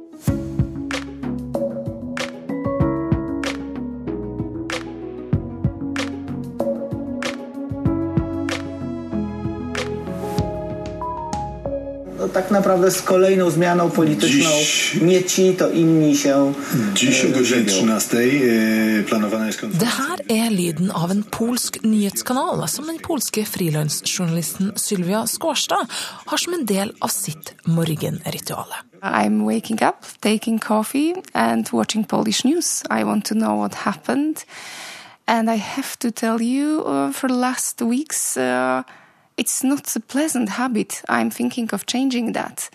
No, tak naprawdę z kolejną zmianą polityczną Dziś- nie ci, to inni się Dziś o e, godzinie 13 e, planowana jest Det konferencja. her er lyden av en polsk nyhetskanal som den polske frilansjournalisten Sylvia Skårstad har som en del av sitt morgenritual. I'm waking up, taking coffee, and watching Polish news. I want to know what happened. And I have to tell you, uh, for the last weeks, uh, it's not a pleasant habit. I'm thinking of changing that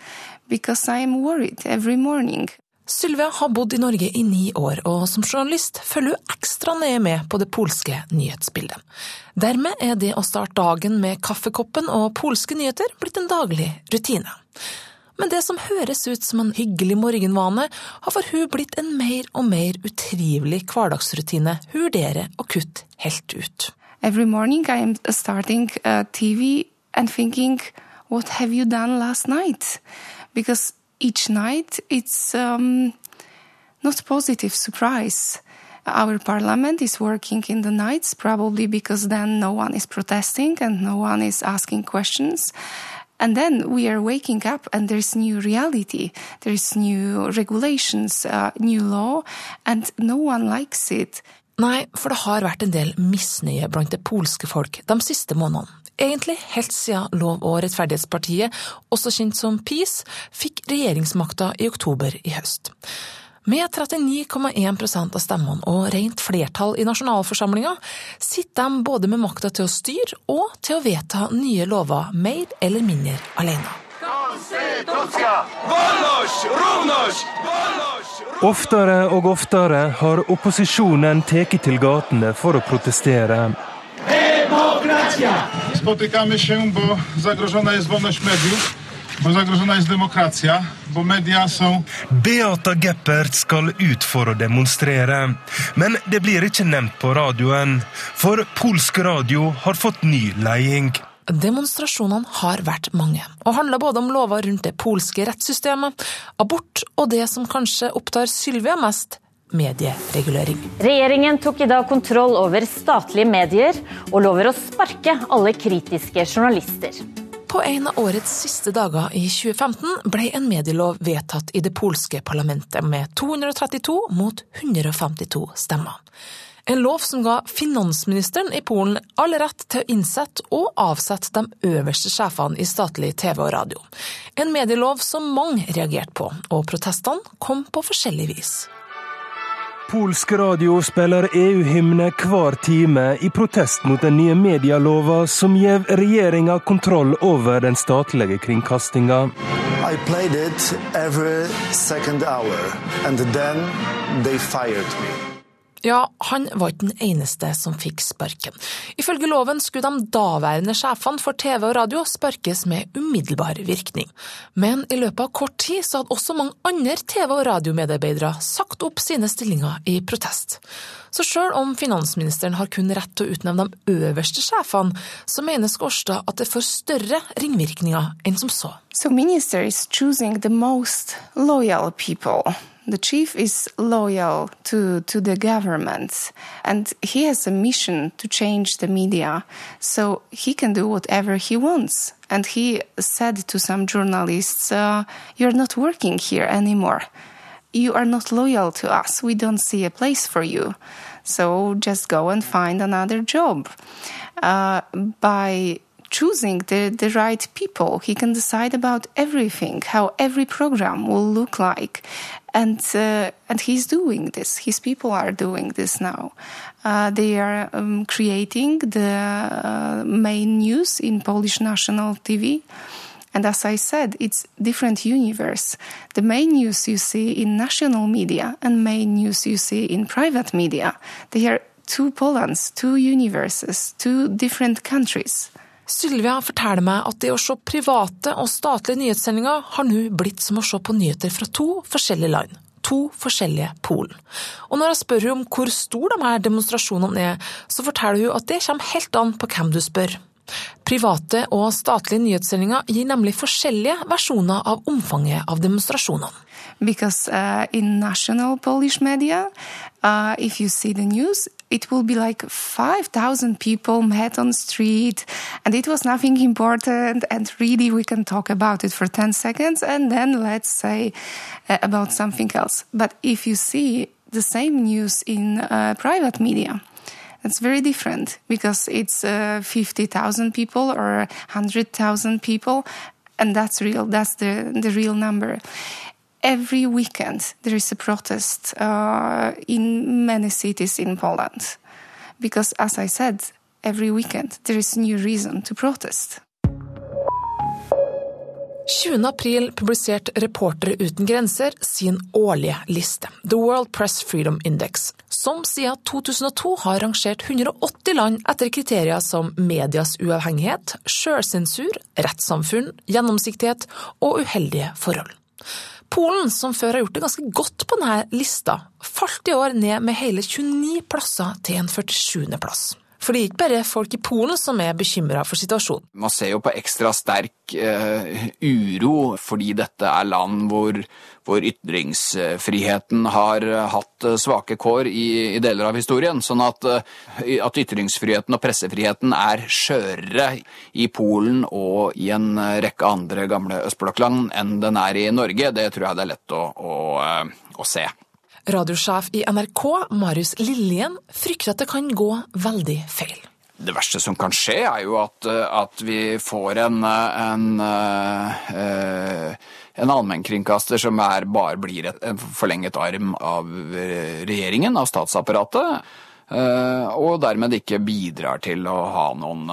because I'm worried every morning. Sylvia har bodd i Norge i ni år, og som journalist følger hun ekstra nøye med på det polske nyhetsbildet. Dermed er det å starte dagen med kaffekoppen og polske nyheter blitt en daglig rutine. Men det som høres ut som en hyggelig morgenvane, har for hun blitt en mer og mer utrivelig hverdagsrutine hun vurderer å kutte helt ut. Every morning I'm starting uh, TV and thinking, what have you done last night? Because each night it's um, not positive surprise. Our parliament is working in the nights, probably because then no one is protesting and no one is asking questions. And then we are waking up and there's new reality, there's new regulations, uh, new law, and no one likes it. Nei, for det har vært en del misnøye blant det polske folk de siste månedene. Egentlig helt siden Lov- og rettferdighetspartiet, også kjent som PiS, fikk regjeringsmakta i oktober i høst. Med 39,1% av stemmene og rent flertall i nasjonalforsamlinga sitter de både med makta til å styre og til å vedta nye lover mer eller mindre alene. Oftere og oftere har opposisjonen tatt til gatene for å protestere. Spotykamy się, bo zagrożona jest wolność mediów, bo zagrożona jest demokracja, bo media są Beata Geppert skal ut for å demonstrere, men det blir ikke nevnt på radioen. For polsk radio har fått ny leding. Demonstrasjonene har vært mange, og handler både om lover rundt det polske rettssystemet, abort og det som kanskje opptar Sylvia mest, medieregulering. Regjeringen tok i dag kontroll over statlige medier og lover å sparke alle kritiske journalister. På en av årets siste dager i 2015 ble en medielov vedtatt i det polske parlamentet med 232 mot 152 stemmer. En lov som ga finansministeren i Polen all rett til å innsette og avsette de øverste sjefene i statlig TV og radio. En medielov som mange reagerte på, og protestene kom på forskjellig vis. Polsk radio spiller EU-hymne hver time i protest mot den nye medielova som gir regjeringa kontroll over den statlige kringkastinga. I played it every second hour, and then they fired me. Ja, han var ikke den eneste som fikk sparken. Ifølge loven skulle de daværende sjefene for TV og radio sparkes med umiddelbar virkning. Men i løpet av kort tid så hadde også mange andre TV- og radiomedarbeidere sagt opp sine stillinger i protest. Så sjøl om finansministeren har kun rett til å utnevne de øverste sjefene, så mener Skårstad at det får større ringvirkninger enn som så. So minister is choosing the most loyal. The chief is loyal to, to the government and he has a mission to change the media. So he can do whatever he wants. And he said to some journalists, uh, You're not working here anymore. You are not loyal to us. We don't see a place for you. So just go and find another job. Uh, by choosing the, the right people. He can decide about everything, how every program will look like. And, uh, and he's doing this. His people are doing this now. Uh, they are um, creating the uh, main news in Polish national TV. And as I said, it's different universe. The main news you see in national media and main news you see in private media, they are two Polands, two universes, two different countries. Sylvia forteller meg at det å se private og statlige nyhetssendinger har nå blitt som å se på nyheter fra to forskjellige land. To forskjellige Polen. Og når jeg spør henne om hvor stor de her demonstrasjonene er, så forteller hun at det kommer helt an på hvem du spør. Private og statlige nyhetssendinger gir nemlig forskjellige versjoner av omfanget av demonstrasjonene. because uh, in national Polish media, uh, if you it will be like 5,000 people met on street and it was nothing important and really we can talk about it for 10 seconds and then let's say uh, about something else. But if you see the same news in uh, private media, it's very different because it's uh, 50,000 people or 100,000 people and that's real that's the, the real number every weekend there is a protest uh, in many cities in Poland. Because, as I said, every weekend there is new reason to protest. 20. april publiserte Reportere uten grenser sin årlige liste, The World Press Freedom Index, som siden 2002 har rangert 180 land etter kriterier som medias uavhengighet, sjølsensur, rettssamfunn, gjennomsiktighet og uheldige forhold. Polen, som før har gjort det ganske godt på denne lista, falt i år ned med hele 29 plasser til en 47. plass. For det er ikke bare folk i Polen som er bekymra for situasjonen. Man ser jo på ekstra sterk eh, uro fordi dette er land hvor, hvor ytringsfriheten har hatt svake kår i, i, deler av historien. Sånn at, eh, at ytringsfriheten og pressefriheten er skjørere i Polen og i en rekke andre gamle østblokkland enn den er i Norge, det tror jeg det er lett å, å, eh, å se. Radiosjef i NRK, Marius Lillien, frykter at det kan gå veldig feil. Det verste som kan skje, er jo at, at vi får en, en, en allmennkringkaster som er, bare blir en forlenget arm av regjeringen, av statsapparatet. Og dermed ikke bidrar til å noen,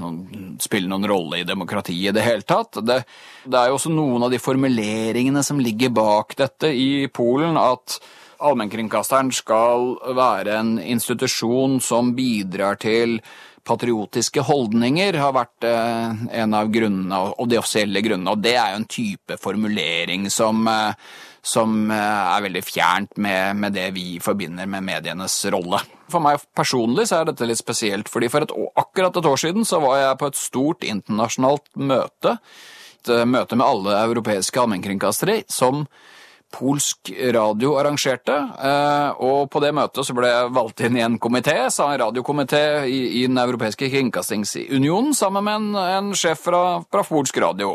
noen, spille noen rolle i demokratiet i det hele tatt. Det, det er jo også noen av de formuleringene som ligger bak dette i Polen, at allmennkringkasteren skal være en institusjon som bidrar til patriotiske holdninger, har vært en av grunnene, og de offisielle grunnene. Og det er jo en type formulering som, som er veldig fjernt med, med, det vi forbinder med medienes rolle. For meg personlig så er dette litt spesielt, fordi for et, akkurat et år siden så var jeg på et stort internasjonalt møte. Et møte med alle europeiske allmennkringkastere som polsk radio arrangerte, og på det møtet så ble jeg valgt inn i en komité, sa en radiokomité i, i, Den europeiske kringkastingsunionen, sammen med en, en sjef fra, fra, polsk radio.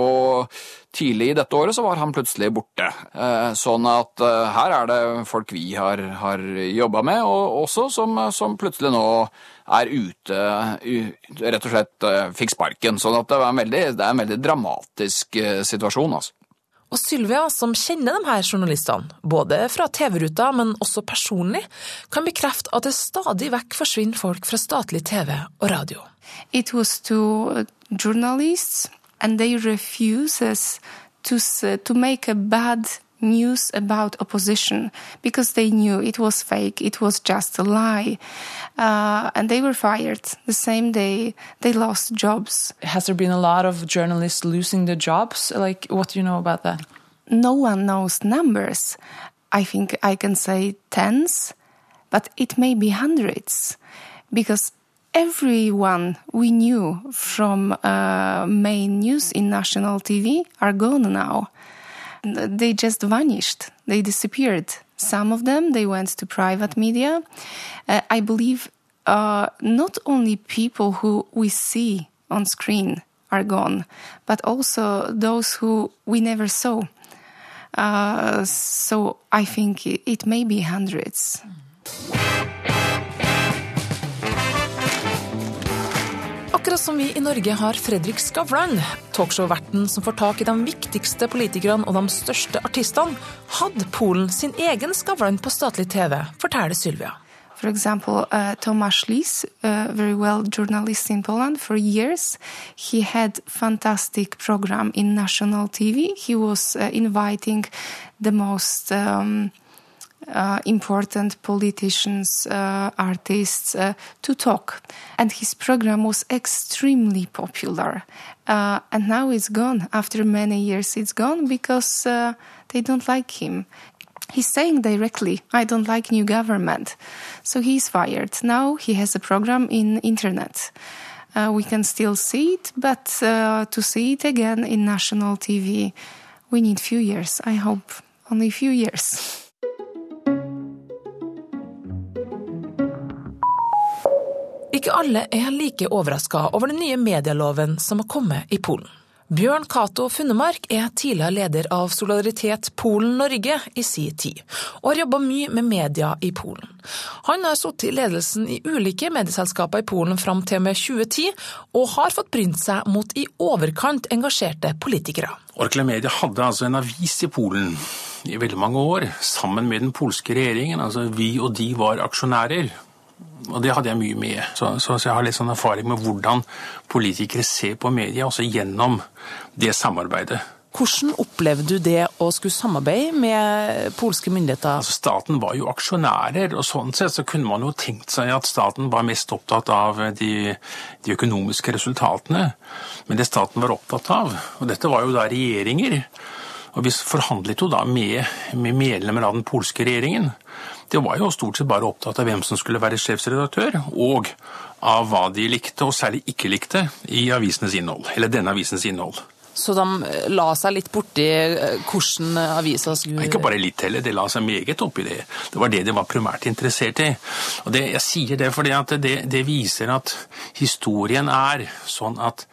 Og tidlig i dette året så var han plutselig borte. Sånn at her er det folk vi har, har jobba med, og også som, som, plutselig nå er ute, rett og slett fikk sparken. Sånn at det er en veldig, det er en veldig dramatisk situasjon, altså. Og Sylvia, som kjenner de her journalistene, både fra TV-ruta, men også personlig, kan bekrefte at det stadig vekk forsvinner folk fra statlig TV og radio. It was to journalists, and they refuses to, to make a bad news about opposition because they knew it was fake, it was just a lie. Uh, and they were fired the same day they lost jobs. Has there been a lot of journalists losing their jobs? Like, what do you know about that? No one knows numbers. I think I can say tens, but it may be hundreds because everyone we knew from uh, main news in national TV are gone now they just vanished. They disappeared. Some of them they went to private media. Uh, I believe uh, not only people who we see on screen are gone, but also those who we never saw. Uh, so I think it, it may be hundreds. Som vi i Norge har Fredrik Skavlan, talkshow-verten som får tak i de viktigste politikerne og de største artistene, hadde Polen sin egen Skavlan på statlig TV, forteller Sylvia. For example, uh, Tomasz Lis, uh, very well journalist in Poland for years, he had fantastic program in national TV. He was uh, inviting the most um, uh, important politicians, uh, artists uh, to talk. And his program was extremely popular. and now it's gone. After many years, it's gone because they don't like him. He's saying directly, I don't like new government. So he's fired. Now he has a program in internet. Uh, we can still see it, but uh, to see it again in national TV, we need few years. I hope only few years. Ikke alle er like overraska over den nye medialoven som har kommet i Polen. Bjørn Cato Funnemark er tidligere leder av Solidaritet Polen-Norge i sin tid, og har jobba mye med media i Polen. Han har sittet i ledelsen i ulike medieselskaper i Polen fram til og med 2010, og har fått brynt seg mot i overkant engasjerte politikere. Orkla Media hadde altså en avis i Polen i veldig mange år, sammen med den polske regjeringen. Altså vi og de var aksjonærer. Og det hadde jeg mye med. Så, så, så, jeg har litt sånn erfaring med hvordan politikere ser på media, også gjennom det samarbeidet. Hvordan opplevde du det å skulle samarbeide med polske myndigheter? Altså, staten var jo aksjonærer, og sånn sett så kunne man jo tenkt seg at staten var mest opptatt av de, de økonomiske resultatene. Men det staten var opptatt av, og dette var jo da regjeringer, og vi forhandlet jo da med, med medlemmer av den polske regjeringen. Det var jo stort sett bare opptatt av hvem som skulle være sjefsredaktør, og av hva de likte, og særlig ikke likte, i avisenes innhold, eller denne avisens innhold. Så de la seg litt borti eh, hvordan avisa skulle Ikke bare litt heller, de la seg meget oppi det. Det var det de var primært interessert i. Og det, Jeg sier det fordi det, det viser at historien er sånn at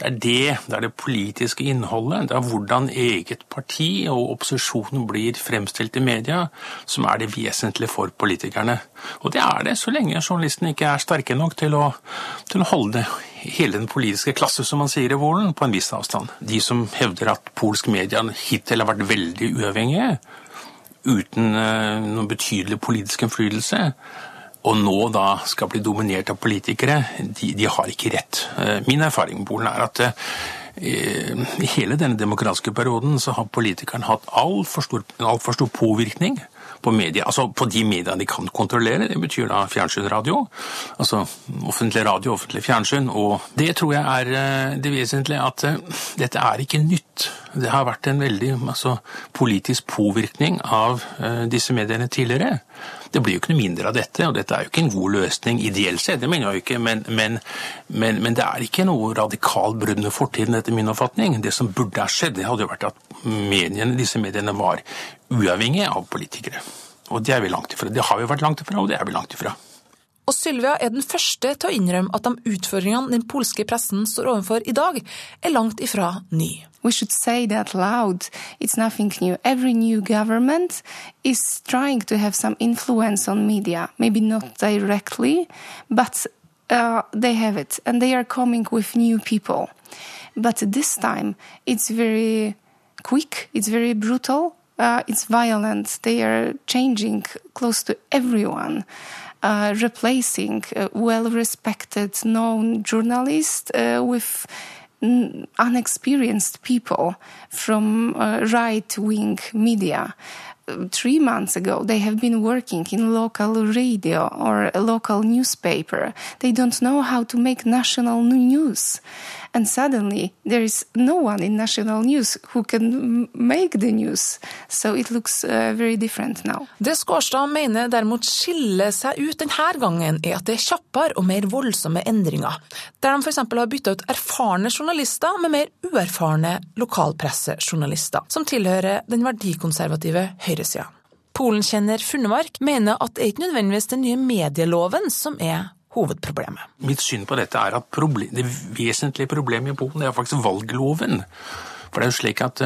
det er det, det er det politiske innholdet, det er hvordan eget parti og opposisjonen blir fremstilt i media, som er det vesentlige for politikerne. Og det er det så lenge journalistene ikke er sterke nok til å, til å holde hele den politiske klasse, som man sier i volen, på en viss avstand. De som hevder at polsk media hittil har vært veldig uavhengige, uten uh, noen betydelig politisk innflytelse, og nå da skal bli dominert av politikere, de, de har ikke rett. Eh, min erfaring med Polen er at eh, i hele denne demokratiske perioden så har politikeren hatt altfor stor, alt stor påvirkning på media, altså på de mediene de kan kontrollere. Det betyr da fjernsyn, radio. Altså offentlig radio, offentlig fjernsyn. Og det tror jeg er eh, det vesentlige, at dette er ikke nytt. Det har vært en veldig altså, politisk påvirkning av disse mediene tidligere. Det blir jo ikke noe mindre av dette, og dette er jo ikke en god løsning ideelt sett, det mener jeg jo ikke, men, men, men, men det er ikke noe radikalt brudd med fortiden, etter min oppfatning. Det som burde ha skjedd, det hadde jo vært at mediene, disse mediene var uavhengige av politikere. Og det er vi langt ifra. Det har vi vært langt ifra, og det er vi langt ifra. Og Sylvia er den første til å innrømme at de utfordringene den polske pressen står overfor i dag, er langt ifra ny. We should say that loud. It's nothing new. Every new government is trying to have some influence on media. Maybe not directly, but uh, they have it. And they are coming with new people. But this time, it's very quick, it's very brutal, uh, it's violent. They are changing close to everyone. Uh, replacing well respected, known journalists uh, with unexperienced people from uh, right wing media. Three months ago, they have been working in local radio or a local newspaper. They don't know how to make national news. And suddenly, there is no one in national news who can make the news. So it looks uh, very different now. Det Skårstad mener derimot skiller seg ut denne gangen, er at det er kjappere og mer voldsomme endringer. Der de f.eks. har bytta ut erfarne journalister med mer uerfarne lokalpressejournalister, som tilhører den verdikonservative høyresida. Polenkjenner Funnemark mener at det er ikke nødvendigvis den nye medieloven som er hovedproblemet. Mitt syn på dette er at problem, det vesentlige problemet i Polen er faktisk valgloven. For det er jo slik at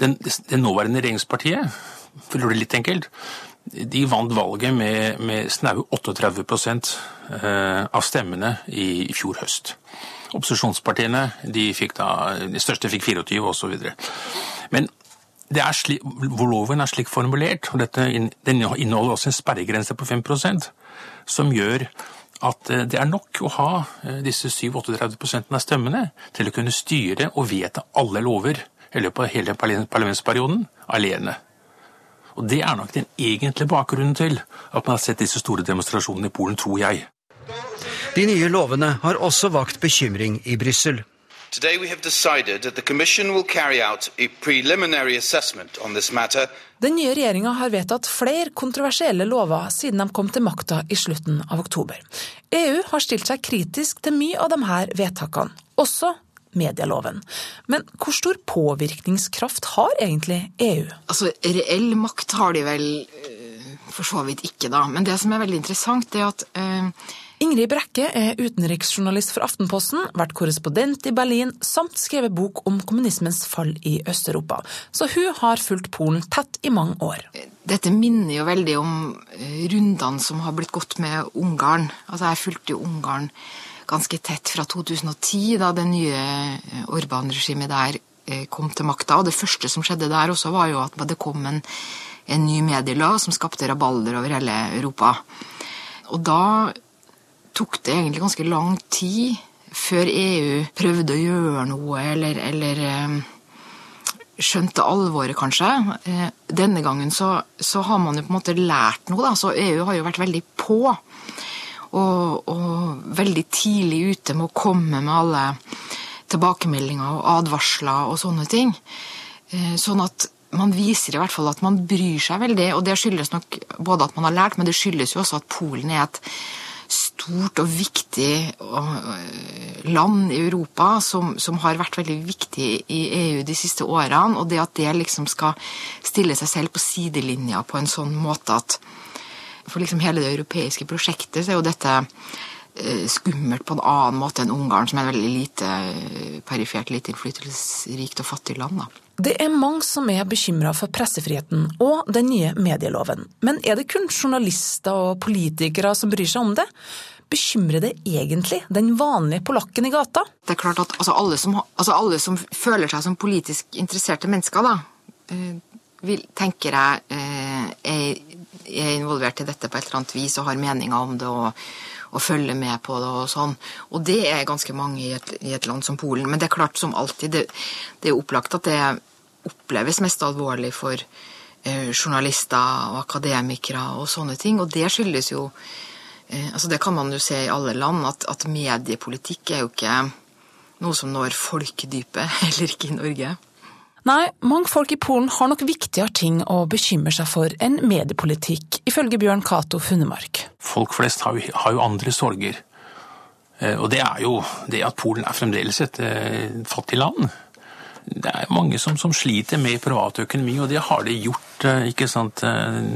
den, den, nåværende regjeringspartiet, for å gjøre det litt enkelt, de vant valget med, med snaue 38 eh, av stemmene i, fjor høst. Opposisjonspartiene de fikk da, de største fikk 24 osv. Men det er slik, loven er slik formulert, og dette, den inneholder også en sperregrense på 5% som gjør at eh, det er nok å ha eh, disse 37-38 av stemmene til å kunne styre og vedta alle lover i løpet av hele parlamentsperioden alene. Og Det er nok den egentlige bakgrunnen til at man har sett disse store demonstrasjonene i Polen, tror jeg. De nye lovene har også vakt bekymring i Brussel. Today we have decided that the Commission will carry out a preliminary assessment on this matter Den nye regjeringa har vedtatt flere kontroversielle lover siden de kom til makta i slutten av oktober. EU har stilt seg kritisk til mye av de her vedtakene, også medieloven. Men hvor stor påvirkningskraft har egentlig EU? Altså, Reell makt har de vel øh, for så vidt ikke, da. Men det som er veldig interessant, det er at øh, Ingrid Brekke er utenriksjournalist for Aftenposten, vært korrespondent i Berlin, samt skrevet bok om kommunismens fall i Øst-Europa. Så hun har fulgt Polen tett i mange år. Dette minner jo veldig om rundene som har blitt gått med Ungarn. Altså, jeg fulgte jo Ungarn ganske tett fra 2010, da det nye Orban-regimet der kom til makta. Og det første som skjedde der også, var jo at det kom en, en ny medielov som skapte rabalder over hele Europa. Og da tok det egentlig ganske lang tid før EU prøvde å gjøre noe, eller, eller skjønte alvoret, kanskje. Denne gangen så, så, har man jo på en måte lært noe, da. Så EU har jo vært veldig på. Og, og veldig tidlig ute med å komme med alle tilbakemeldinger og advarsler og sånne ting. Sånn at man viser i hvert fall at man bryr seg veldig, og det skyldes nok både at man har lært, men det skyldes jo også at Polen er et stort og viktig land i Europa som, som, har vært veldig viktig i EU de siste årene. Og det at det liksom skal stille seg selv på sidelinja på en sånn måte at for liksom hele det europeiske prosjektet så er jo dette skummelt på en annen måte enn Ungarn, som er et veldig lite perifert, lite innflytelsesrikt og fattig land. da. Det er mange som er bekymra for pressefriheten og den nye medieloven. Men er det kun journalister og politikere som bryr seg om det? Bekymrer det egentlig den vanlige polakken i gata? Det er klart at altså, alle, som, altså, alle, som, føler seg som politisk interesserte mennesker, da, vil, tenker jeg er, er involvert i dette på et eller annet vis og har meninger om det. og og følge med på det og sånn. Og det er ganske mange i et, i et land som Polen. Men det er klart, som alltid, det, det er opplagt at det oppleves mest alvorlig for eh, journalister og akademikere og sånne ting. Og det skyldes jo eh, altså Det kan man jo se i alle land, at, at mediepolitikk er jo ikke noe som når folkedypet, heller ikke i Norge. Nei, mange folk i Polen har nok viktigere ting å bekymre seg for enn mediepolitikk, ifølge Bjørn Cato Funnemark. Folk flest har jo, har jo andre sorger. Og det er jo det at Polen er fremdeles et fattig land. Det er mange som, som sliter med privatøkonomi, og det har de gjort ikke sant,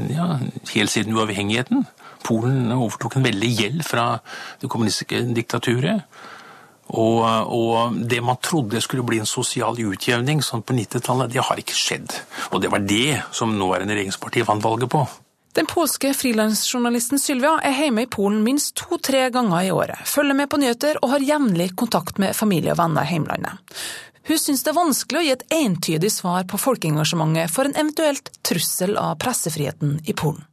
ja, helt siden uavhengigheten. Polen overtok en veldig gjeld fra det kommunistiske diktaturet. Og, og, det man trodde skulle bli en sosial utjevning sånn på 90-tallet, det har ikke skjedd. Og det var det som nåværende regjeringsparti vant valget på. Den polske frilansjournalisten Sylvia er hjemme i Polen minst to-tre ganger i året, følger med på nyheter og har jevnlig kontakt med familie og venner i heimlandet. Hun syns det er vanskelig å gi et entydig svar på folkeengasjementet for en eventuelt trussel av pressefriheten i Polen.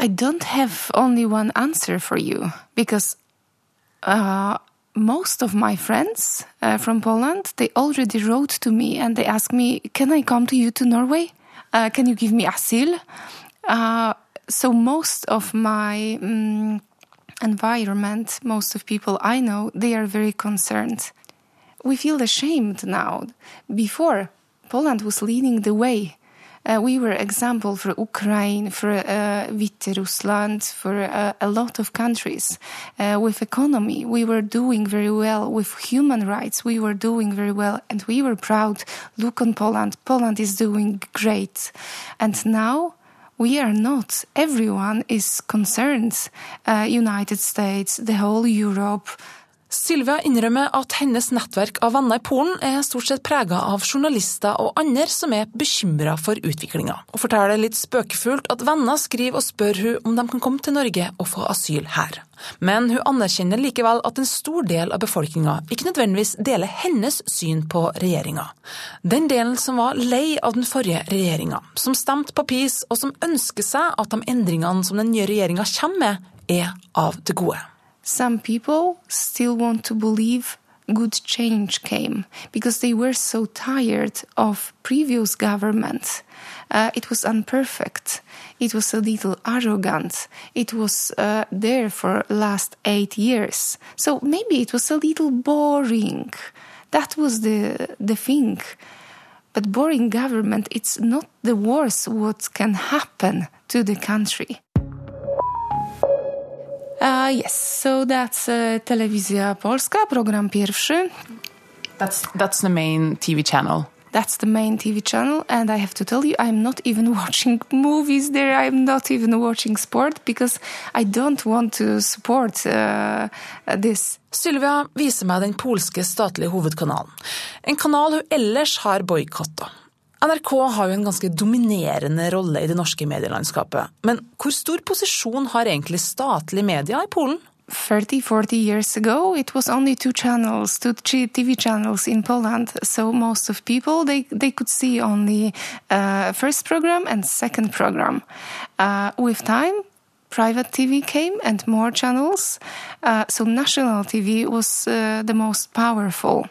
I don't have only one answer for you, because uh, most of my friends uh, from Poland, they already wrote to me and they asked me, can I come to you to Norway? Uh, can you give me asyl? Uh, so most of my um, environment, most of people I know, they are very concerned. We feel ashamed now. Before, Poland was leading the way. Uh, we were example for Ukraine, for uh, Rusland, for uh, a lot of countries. with economy, we were doing very well. With human rights, we were doing very well, and we were proud. Look on Poland. Poland is doing great, and now we are not. Everyone is concerned. United States, the whole Europe. Sylvia innrømmer at hennes nettverk av venner i Polen er stort sett prega av journalister og andre som er bekymra for utviklinga, og forteller litt spøkefullt at venner skriver og spør hun om de kan komme til Norge og få asyl her. Men hun anerkjenner likevel at en stor del av befolkninga ikke nødvendigvis deler hennes syn på regjeringa. Den delen som var lei av den forrige regjeringa, som stemte på PiS og som ønsker seg at de endringene som den nye regjeringa kommer med, er av det gode. Some people still want to believe good change came because they were so tired of previous government. Uh, it was imperfect. It was a little arrogant. It was uh, there for last eight years. So maybe it was a little boring. That was the the thing. But boring government, it's not the worst what can happen to the country. Uh, yes, so that's uh, Telewizja Polska, program pierwszy. That's that's the main TV channel. That's the main TV channel, and I have to tell you, I'm not even watching movies there. I'm not even watching sport because I don't want to support uh, this. Sylvia viser meg den polske statlige hovedkanalen. En kanal hun ellers har boikotta. NRK har jo en ganske dominerende rolle i det norske medielandskapet. Men hvor stor posisjon har egentlig statlige medier i Polen? 30-40 years ago it was only two channels two tv channels in poland so most of people they, they could see only uh, first program and second program uh, with time private tv came and more channels. Uh, so national tv was uh, the most powerful.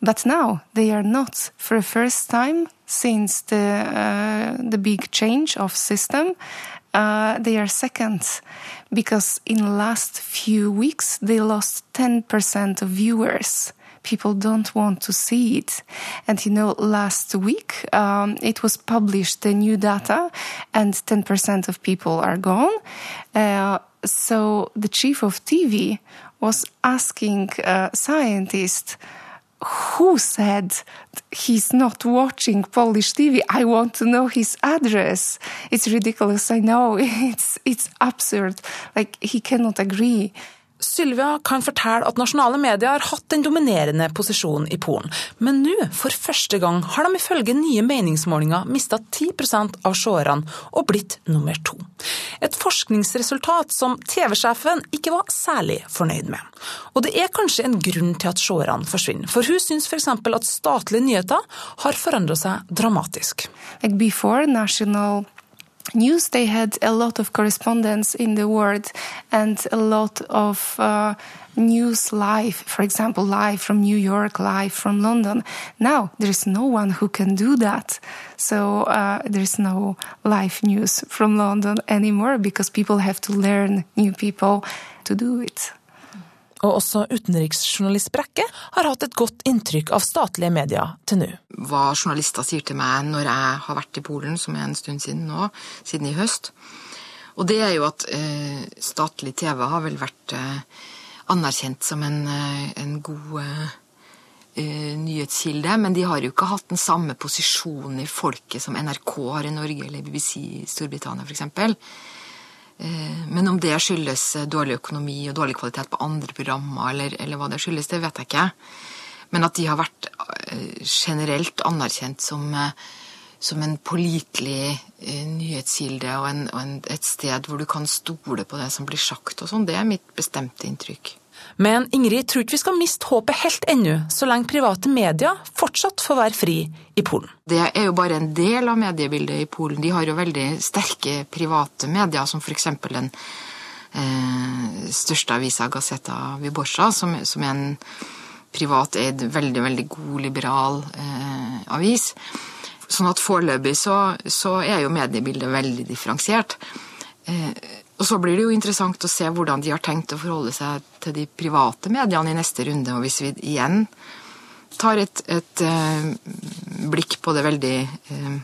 But now they are not for the first time since the uh, the big change of system uh, they are second. Because in last few weeks they lost 10% of viewers people don't want to see it and you know last week um, it was published the new data and 10% of people are gone uh, so the chief of tv was asking uh, scientists who said he's not watching Polish TV? I want to know his address. It's ridiculous. I know it's it's absurd. Like he cannot agree. Sylvia kan fortelle at nasjonale medier har hatt den dominerende posisjonen i Polen, men nå, for første gang, har de ifølge nye meningsmålinger mista 10% av seerne og blitt nummer to. Et forskningsresultat som TV-sjefen ikke var særlig fornøyd med. Og det er kanskje en grunn til at seerne forsvinner, for hun syns f.eks. at statlige nyheter har forandra seg dramatisk. Like before, national news they had a lot of correspondence in the world and a lot of uh, news live for example live from new york live from london. Now there's no one who can do that. So uh, there's no live news from london anymore because people have to learn new people to do it Og også utenriksjournalist Brekke har hatt et godt inntrykk av statlige medier til nå. Hva journalister sier til meg når jeg har vært i Polen, som er en stund siden nå, siden i høst. Og det er jo at eh, statlig TV har vel vært eh, anerkjent som en, eh, en god eh, nyhetskilde, men de har jo ikke hatt den samme posisjonen i folket som NRK har i Norge eller BBC i Storbritannia f.eks. Eh, men om det skyldes eh, dårlig økonomi og dårlig kvalitet på andre programmer, eller, eller, hva det skyldes, det vet jeg ikke. Men at de har vært eh, generelt anerkjent som, som en pålitelig nyhetskilde og, en, og en, et sted hvor du kan stole på det som blir sagt og sånn, det er mitt bestemte inntrykk. Men Ingrid tror ikke vi skal miste håpet helt ennå, så lenge private medier fortsatt får være fri i Polen. Det er jo bare en del av mediebildet i Polen. De har jo veldig sterke private medier, som f.eks. den eh, største avisa Gazeta Wyborcza, som, som er en privateid, veldig, veldig god, liberal eh, avis. Sånn at foreløpig så, så, er jo mediebildet veldig differensiert. Eh, og så blir det jo interessant å se hvordan de har tenkt å forholde seg til de private mediene i neste runde. Og hvis vi igjen tar et, et uh, blikk på veldig, uh,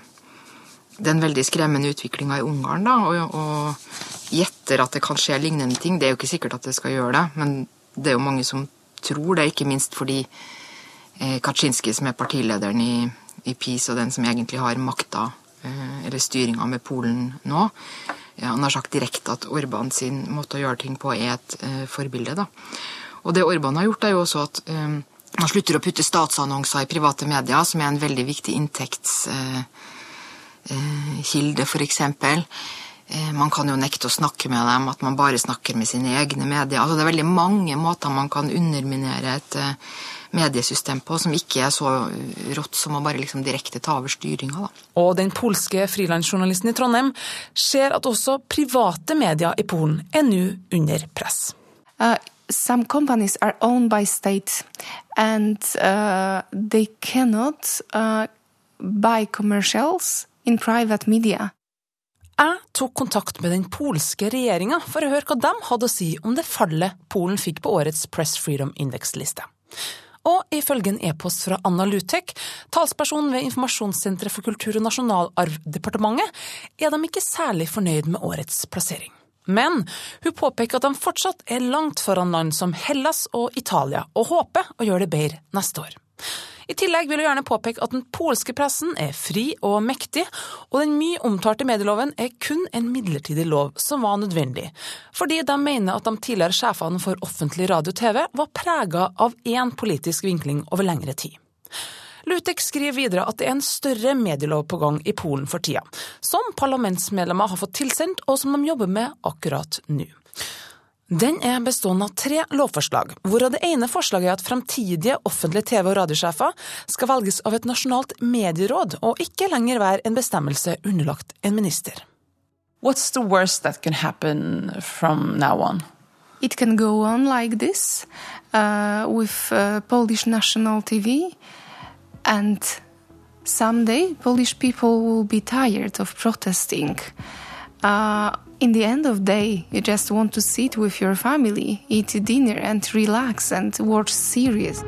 den veldig skremmende utviklinga i Ungarn, da, og, og gjetter at det kan skje lignende ting Det er jo ikke sikkert at det skal gjøre det, men det er jo mange som tror det, ikke minst fordi uh, Kaczynski, som er partilederen i, i PiS, og den som egentlig har makta, eller styringa med Polen nå, Han har sagt direkte at Orban sin måte å gjøre ting på er et eh, forbilde. da. Og det Orban har gjort, er jo også at eh, han slutter å putte statsannonser i private medier, som er en veldig viktig inntektskilde, eh, uh, f.eks. Man kan jo nekte å snakke med dem, at man bare snakker med sine egne medier. Altså, det er veldig mange måter man kan underminere et mediesystem på som ikke er så rått som å bare liksom direkte ta over styringa. Og den polske frilansjournalisten i Trondheim ser at også private medier i Polen er nå under press. Uh, some companies are owned by states and uh, they cannot uh, buy commercials in private media. Jeg tok kontakt med den polske regjeringa for å høre hva de hadde å si om det fallet Polen fikk på årets Press Freedom Index-liste. Og ifølge en e-post fra Anna Lutek, talsperson ved Informasjonssenteret for kultur- og nasjonalarvdepartementet, er de ikke særlig fornøyd med årets plassering. Men hun påpeker at de fortsatt er langt foran land som Hellas og Italia, og håper å gjøre det bedre neste år. I tillegg vil hun gjerne påpeke at den polske pressen er fri og mektig, og den mye omtalte medieloven er kun en midlertidig lov som var nødvendig, fordi de mener at de tidligere sjefene for offentlig radio og TV var prega av én politisk vinkling over lengre tid. Lutek skriver videre at det er en større medielov på gang i Polen for tida, som parlamentsmedlemmer har fått tilsendt, og som de jobber med akkurat nå. Den er bestående av tre lovforslag, hvorav det ene forslaget er at fremtidige offentlige TV- og radiosjefer skal velges av et nasjonalt medieråd, og ikke lenger være en bestemmelse underlagt en minister. What's the worst that can happen from now on? It can go on like this uh, with uh, Polish national TV, and someday Polish people will be tired of protesting. Uh, in the end of day, you just want to sit with your family, eat dinner, and relax and watch series.